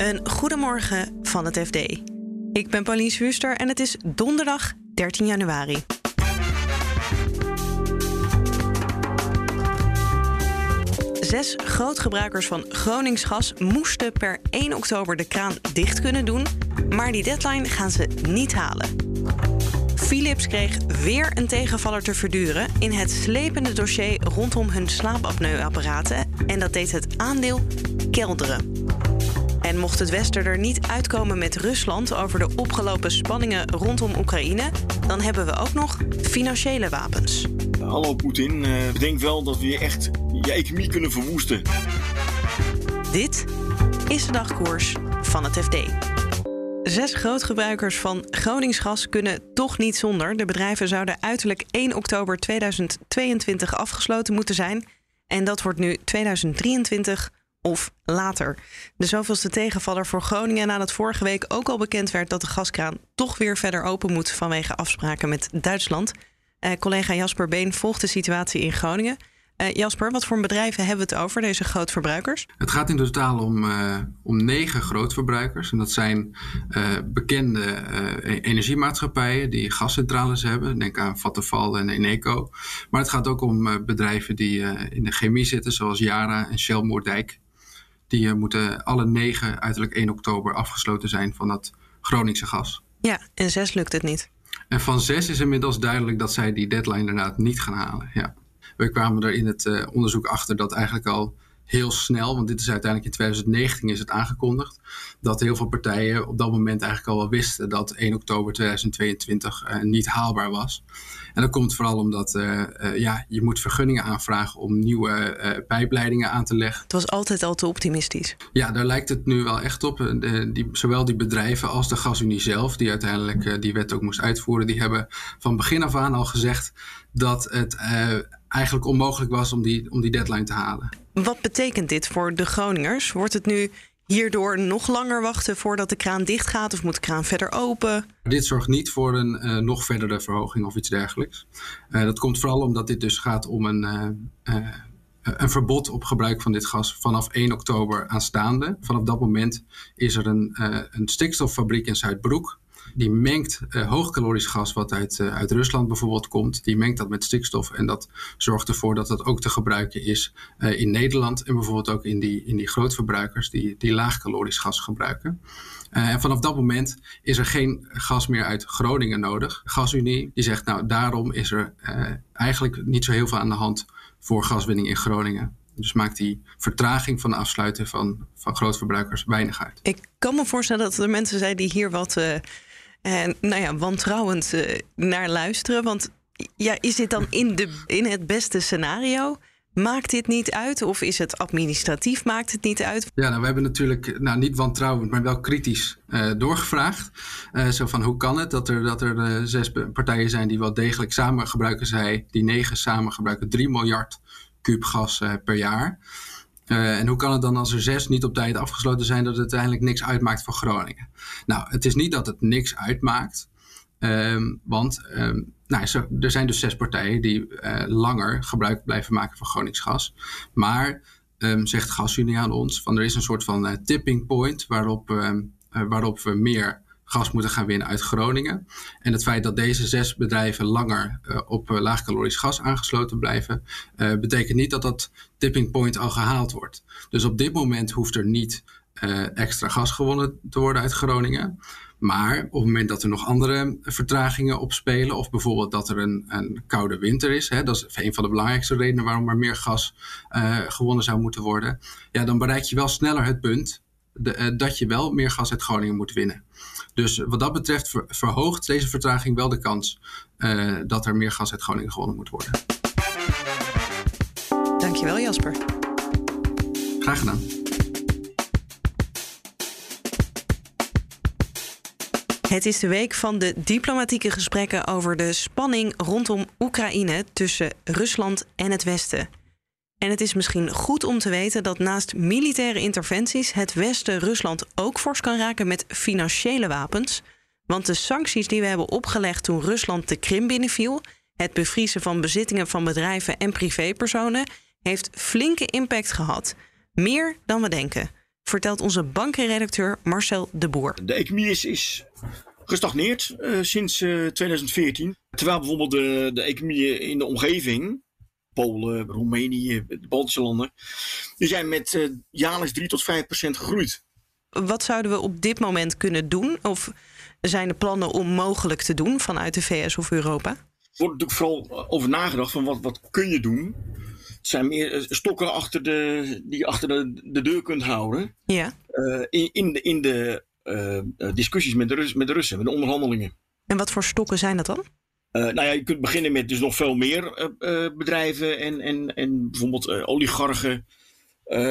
Een goedemorgen van het FD. Ik ben Pauline Swuster en het is donderdag 13 januari. Zes grootgebruikers van Groningsgas moesten per 1 oktober de kraan dicht kunnen doen, maar die deadline gaan ze niet halen. Philips kreeg weer een tegenvaller te verduren in het slepende dossier rondom hun slaapapneuapparaten en dat deed het aandeel kelderen. En mocht het Westen er niet uitkomen met Rusland over de opgelopen spanningen rondom Oekraïne, dan hebben we ook nog financiële wapens. Hallo Poetin, uh, bedenk wel dat we je echt je economie kunnen verwoesten. Dit is de dagkoers van het FD. Zes grootgebruikers van Groningsgas kunnen toch niet zonder. De bedrijven zouden uiterlijk 1 oktober 2022 afgesloten moeten zijn. En dat wordt nu 2023 of later. De zoveelste tegenvaller voor Groningen nadat vorige week ook al bekend werd dat de gaskraan toch weer verder open moet vanwege afspraken met Duitsland. Eh, collega Jasper Been volgt de situatie in Groningen. Uh, Jasper, wat voor bedrijven hebben we het over, deze grootverbruikers? Het gaat in totaal om, uh, om negen grootverbruikers. En dat zijn uh, bekende energiemaatschappijen die gascentrales hebben. Denk aan Vattenfall en Eneco. Maar het gaat ook om bedrijven die in de chemie zitten, zoals Yara en Shell Moerdijk. Die moeten alle negen uiterlijk 1 oktober afgesloten zijn van dat Groningse gas. Ja, en zes lukt het niet. En van zes is inmiddels duidelijk dat zij die deadline inderdaad niet gaan halen. Ja. We kwamen er in het uh, onderzoek achter dat eigenlijk al heel snel, want dit is uiteindelijk in 2019 is het aangekondigd, dat heel veel partijen op dat moment eigenlijk al wel wisten dat 1 oktober 2022 uh, niet haalbaar was. En dat komt vooral omdat uh, ja, je moet vergunningen aanvragen om nieuwe pijpleidingen aan te leggen. Het was altijd al te optimistisch. Ja, daar lijkt het nu wel echt op. De, die, zowel die bedrijven als de gasunie zelf, die uiteindelijk die wet ook moest uitvoeren, die hebben van begin af aan al gezegd dat het eigenlijk onmogelijk was om die, om die deadline te halen. Wat betekent dit voor de Groningers? Wordt het nu hierdoor nog langer wachten voordat de kraan dicht gaat of moet de kraan verder open? Dit zorgt niet voor een uh, nog verdere verhoging of iets dergelijks. Uh, dat komt vooral omdat dit dus gaat om een, uh, een verbod op gebruik van dit gas vanaf 1 oktober aanstaande. Vanaf dat moment is er een, een stikstoffabriek in Zuidbroek die mengt uh, hoogcalorisch gas wat uit, uh, uit Rusland bijvoorbeeld komt. Die mengt dat met stikstof en dat zorgt ervoor dat dat ook te gebruiken is uh, in Nederland. En bijvoorbeeld ook in die, in die grootverbruikers die, die laagcalorisch gas gebruiken. en vanaf dat moment is er geen gas meer uit Groningen nodig. GasUnie die zegt nou daarom is er eigenlijk niet zo heel veel aan de hand voor gaswinning in Groningen. Dus maakt die vertraging van de afsluiten van, van grootverbruikers weinig uit. Ik kan me voorstellen dat er mensen zijn die hier wat uh, nou ja, wantrouwend uh, naar luisteren. Want ja, is dit dan in, de, in het beste scenario? Maakt dit niet uit? Of is het administratief? Maakt het niet uit? Ja, nou, we hebben natuurlijk nou, niet wantrouwend, maar wel kritisch uh, doorgevraagd. Uh, zo van hoe kan het dat er, dat er zes partijen zijn die wel degelijk samen gebruiken zij, die negen samen gebruiken 3 miljard kuub gas per jaar. Uh, en hoe kan het dan als er zes niet op tijd afgesloten zijn dat het uiteindelijk niks uitmaakt voor Groningen? Nou, het is niet dat het niks uitmaakt. Um, want um, nou, er zijn dus zes partijen die uh, langer gebruik blijven maken van Groningsgas. Maar um, zegt GasUnie aan ons, van er is een soort van uh, tipping point waarop, waarop we meer gas moeten gaan winnen uit Groningen. En het feit dat deze zes bedrijven langer uh, op uh, laagcalorisch gas aangesloten blijven, uh, betekent niet dat dat tipping point al gehaald wordt. Dus op dit moment hoeft er niet extra gas gewonnen te worden uit Groningen. Maar op het moment dat er nog andere vertragingen opspelen, of bijvoorbeeld dat er een, een koude winter is, hè, dat is een van de belangrijkste redenen waarom er meer gas gewonnen zou moeten worden, ja, dan bereik je wel sneller het punt de, uh, dat je wel meer gas uit Groningen moet winnen. Dus wat dat betreft ver, verhoogt deze vertraging wel de kans uh, dat er meer gas uit Groningen gewonnen moet worden. Dankjewel Jasper. Graag gedaan. Het is de week van de diplomatieke gesprekken over de spanning rondom Oekraïne tussen Rusland en het Westen. En het is misschien goed om te weten dat naast militaire interventies het Westen Rusland ook fors kan raken met financiële wapens. Want de sancties die we hebben opgelegd toen Rusland de Krim binnenviel, het bevriezen van bezittingen van bedrijven en privépersonen, heeft flinke impact gehad. Meer dan we denken. vertelt onze bankenredacteur Marcel de Boer. De economie is, gestagneerd uh, sinds uh, 2014. Terwijl bijvoorbeeld de, de economieën in de omgeving, Polen, Roemenië, de Baltische landen, die zijn met uh, jaarlijks 3 tot 5 procent gegroeid. Wat zouden we op dit moment kunnen doen? Of zijn er plannen om mogelijk te doen vanuit de VS of Europa? Er wordt natuurlijk vooral over nagedacht van wat, wat kun je doen. Het zijn meer stokken achter de, die je achter de, de deur kunt houden. Ja. Uh, in, in de, in de uh, discussies met de, Rus, met de Russen, met de onderhandelingen. En wat voor stokken zijn dat dan? Uh, nou ja, je kunt beginnen met dus nog veel meer bedrijven en, en, en bijvoorbeeld oligarchen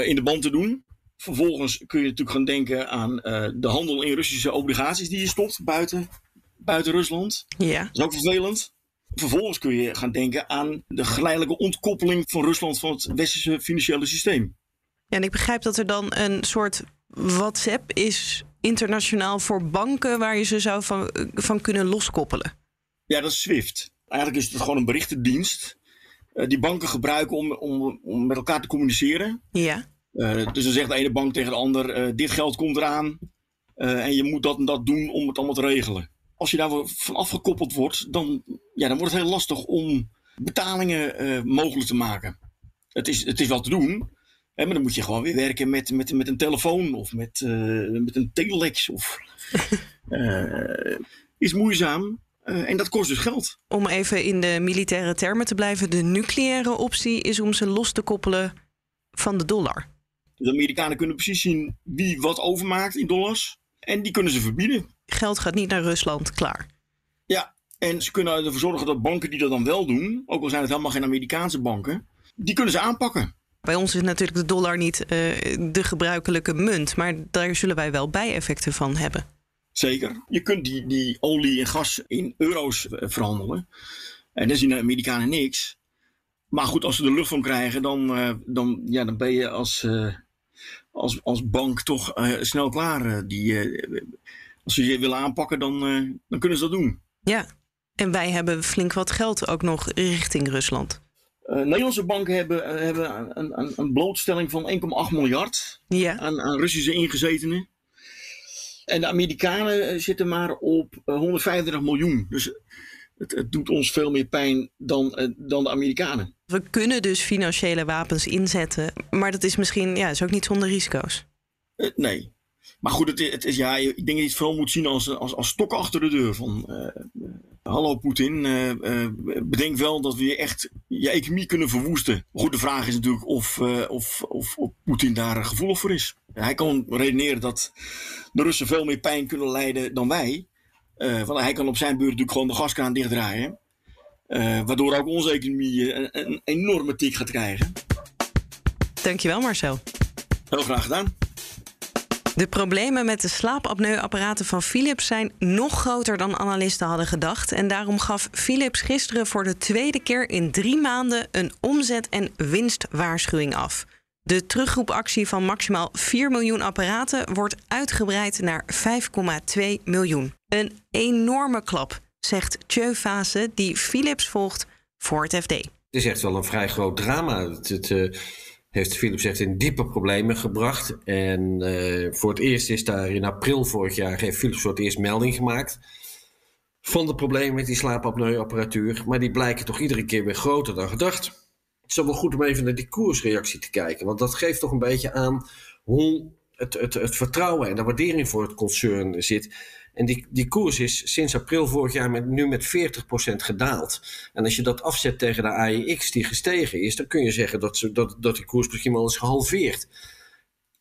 in de band te doen. Vervolgens kun je natuurlijk gaan denken aan de handel in Russische obligaties die je stopt buiten, buiten Rusland. Ja. Dat is ook vervelend. Vervolgens kun je gaan denken aan de geleidelijke ontkoppeling van Rusland van het westerse financiële systeem. Ja, en ik begrijp dat er dan een soort WhatsApp is internationaal voor banken waar je ze zou van, van kunnen loskoppelen. Ja, dat is SWIFT. Eigenlijk is het gewoon een berichtendienst uh, die banken gebruiken om, om, om met elkaar te communiceren. Ja. Uh, dus dan zegt de ene bank tegen de ander: uh, dit geld komt eraan en je moet dat en dat doen om het allemaal te regelen als je daar van afgekoppeld wordt, dan, ja, dan wordt het heel lastig om betalingen mogelijk te maken. Het is, het is wel te doen, hè, maar dan moet je gewoon weer werken met, met, met een telefoon of met, met een telex. Of, is moeizaam. En dat kost dus geld. Om even in de militaire termen te blijven, de nucleaire optie is om ze los te koppelen van de dollar. De Amerikanen kunnen precies zien wie wat overmaakt in dollars. En die kunnen ze verbieden geld gaat niet naar Rusland, klaar. Ja, en ze kunnen ervoor zorgen dat banken die dat dan wel doen, ook al zijn het helemaal geen Amerikaanse banken, die kunnen ze aanpakken. Bij ons is natuurlijk de dollar niet uh, de gebruikelijke munt, maar daar zullen wij wel bijeffecten van hebben. Zeker. Je kunt die, die olie en gas in euro's verhandelen. En dan zien de Amerikanen niks. Maar goed, als ze de lucht van krijgen, dan, uh, dan, ja, dan ben je als, uh, als, als bank toch snel klaar. die, als ze je willen aanpakken, dan, dan kunnen ze dat doen. Ja, en wij hebben flink wat geld ook nog richting Rusland. Nederlandse banken hebben, hebben een, een, een, blootstelling van 1,8 miljard ja. aan, aan, Russische ingezetenen. En de Amerikanen zitten maar op 135 miljoen. Dus het, het, doet ons veel meer pijn dan, dan de Amerikanen. We kunnen dus financiële wapens inzetten, maar dat is misschien ja, is ook niet zonder risico's. nee, maar goed, het, het is, ja, ik denk dat je het vooral moet zien als, als, als stok achter de deur. Van, uh, hallo Poetin, uh, bedenk wel dat we je echt je economie kunnen verwoesten. Goed, de vraag is natuurlijk of, of, of, of Poetin daar gevoelig voor is. Hij kan redeneren dat de Russen veel meer pijn kunnen lijden dan wij. want hij kan op zijn beurt natuurlijk gewoon de gaskraan dichtdraaien. waardoor ook onze economie een, een enorme tik gaat krijgen. Dankjewel Marcel. Heel graag gedaan. De problemen met de slaapapneuapparaten van Philips zijn nog groter dan analisten hadden gedacht. En daarom gaf Philips gisteren voor de tweede keer in drie maanden een omzet- en winstwaarschuwing af. De terugroepactie van maximaal 4 miljoen apparaten wordt uitgebreid naar 5,2 miljoen. Een enorme klap, zegt Tjeu Fase, die Philips volgt voor het FD. Het is echt wel een vrij groot drama. Het, uh heeft Philips echt in diepe problemen gebracht. En uh, voor het eerst is daar in april vorig jaar heeft Philips voor het eerst melding gemaakt van de problemen met die slaapapneuapparatuur. Maar die blijken toch iedere keer weer groter dan gedacht. Het is wel goed om even naar die koersreactie te kijken. Want dat geeft toch een beetje aan hoe het, het, het vertrouwen en de waardering voor het concern zit. En die, die koers is sinds april vorig jaar met, nu met 40% gedaald. En als je dat afzet tegen de AEX die gestegen is, dan kun je zeggen dat, ze, dat, dat die koers misschien wel is gehalveerd.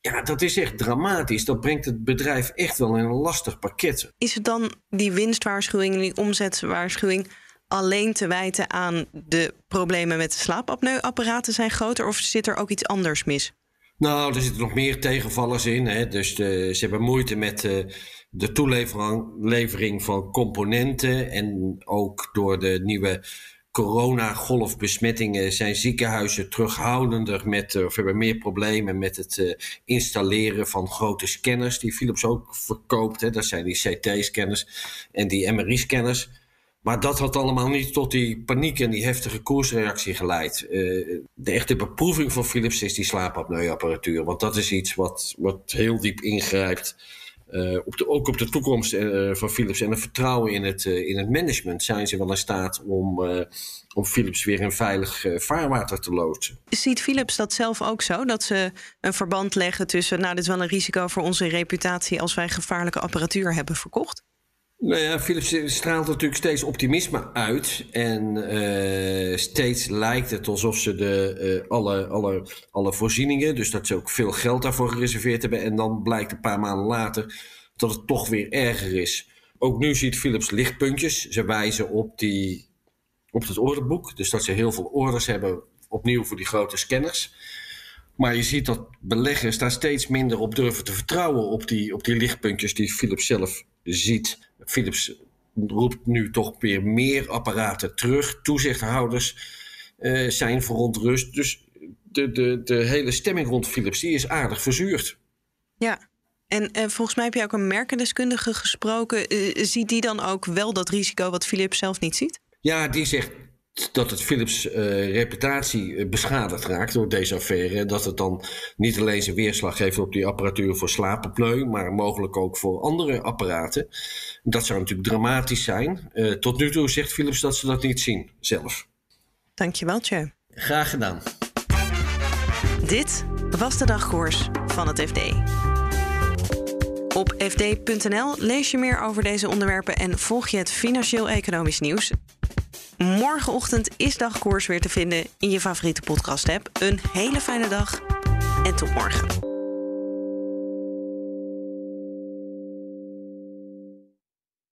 Ja, dat is echt dramatisch. Dat brengt het bedrijf echt wel in een lastig pakket. Is het dan die winstwaarschuwing die omzetwaarschuwing alleen te wijten aan de problemen met de slaapapneuapparaten zijn groter? Of zit er ook iets anders mis? Nou, er zitten nog meer tegenvallers in. Hè. Dus de, ze hebben moeite met uh, de toelevering van componenten. En ook door de nieuwe coronagolfbesmettingen zijn ziekenhuizen terughoudender met, of hebben meer problemen met het uh, installeren van grote scanners die Philips ook verkoopt. Hè. Dat zijn die CT-scanners en die MRI-scanners. Maar dat had allemaal niet tot die paniek en die heftige koersreactie geleid. Uh, de echte beproeving van Philips is die slaapapneuapparatuur. Want dat is iets wat, wat heel diep ingrijpt. Uh, op de, ook op de toekomst uh, van Philips en het vertrouwen in het, in het management zijn ze wel in staat om, om Philips weer in veilig vaarwater te loodsen. Ziet Philips dat zelf ook zo? Dat ze een verband leggen tussen, nou, dit is wel een risico voor onze reputatie als wij gevaarlijke apparatuur hebben verkocht? Nou ja, Philips straalt natuurlijk steeds optimisme uit. En uh, steeds lijkt het alsof ze de, uh, alle, alle, alle voorzieningen, dus dat ze ook veel geld daarvoor gereserveerd hebben. En dan blijkt een paar maanden later dat het toch weer erger is. Ook nu ziet Philips lichtpuntjes. Ze wijzen op, die, op het orderboek. Dus dat ze heel veel orders hebben, opnieuw voor die grote scanners. Maar je ziet dat beleggers daar steeds minder op durven te vertrouwen op die, op die lichtpuntjes die Philips zelf ziet. Philips roept nu toch weer meer apparaten terug. Toezichthouders uh, zijn verontrust. Dus de, de, de hele stemming rond Philips die is aardig verzuurd. Ja, en volgens mij heb je ook een merkendeskundige gesproken. Uh, ziet die dan ook wel dat risico wat Philips zelf niet ziet? Ja, die zegt dat het Philips uh, reputatie eh, beschadigd raakt door deze affaire. Dat het dan niet alleen zijn weerslag heeft op die apparatuur voor slaapapneu, maar mogelijk ook voor andere apparaten. Dat zou natuurlijk dramatisch zijn. Uh, tot nu toe zegt Philips dat ze dat niet zien zelf. Dankjewel, Tje. Graag gedaan. Dit was de dagkoers van het FD. Op fd.nl lees je meer over deze onderwerpen en volg je het financieel-economisch nieuws. Morgenochtend is dagkoers weer te vinden in je favoriete podcast-app. Een hele fijne dag en tot morgen.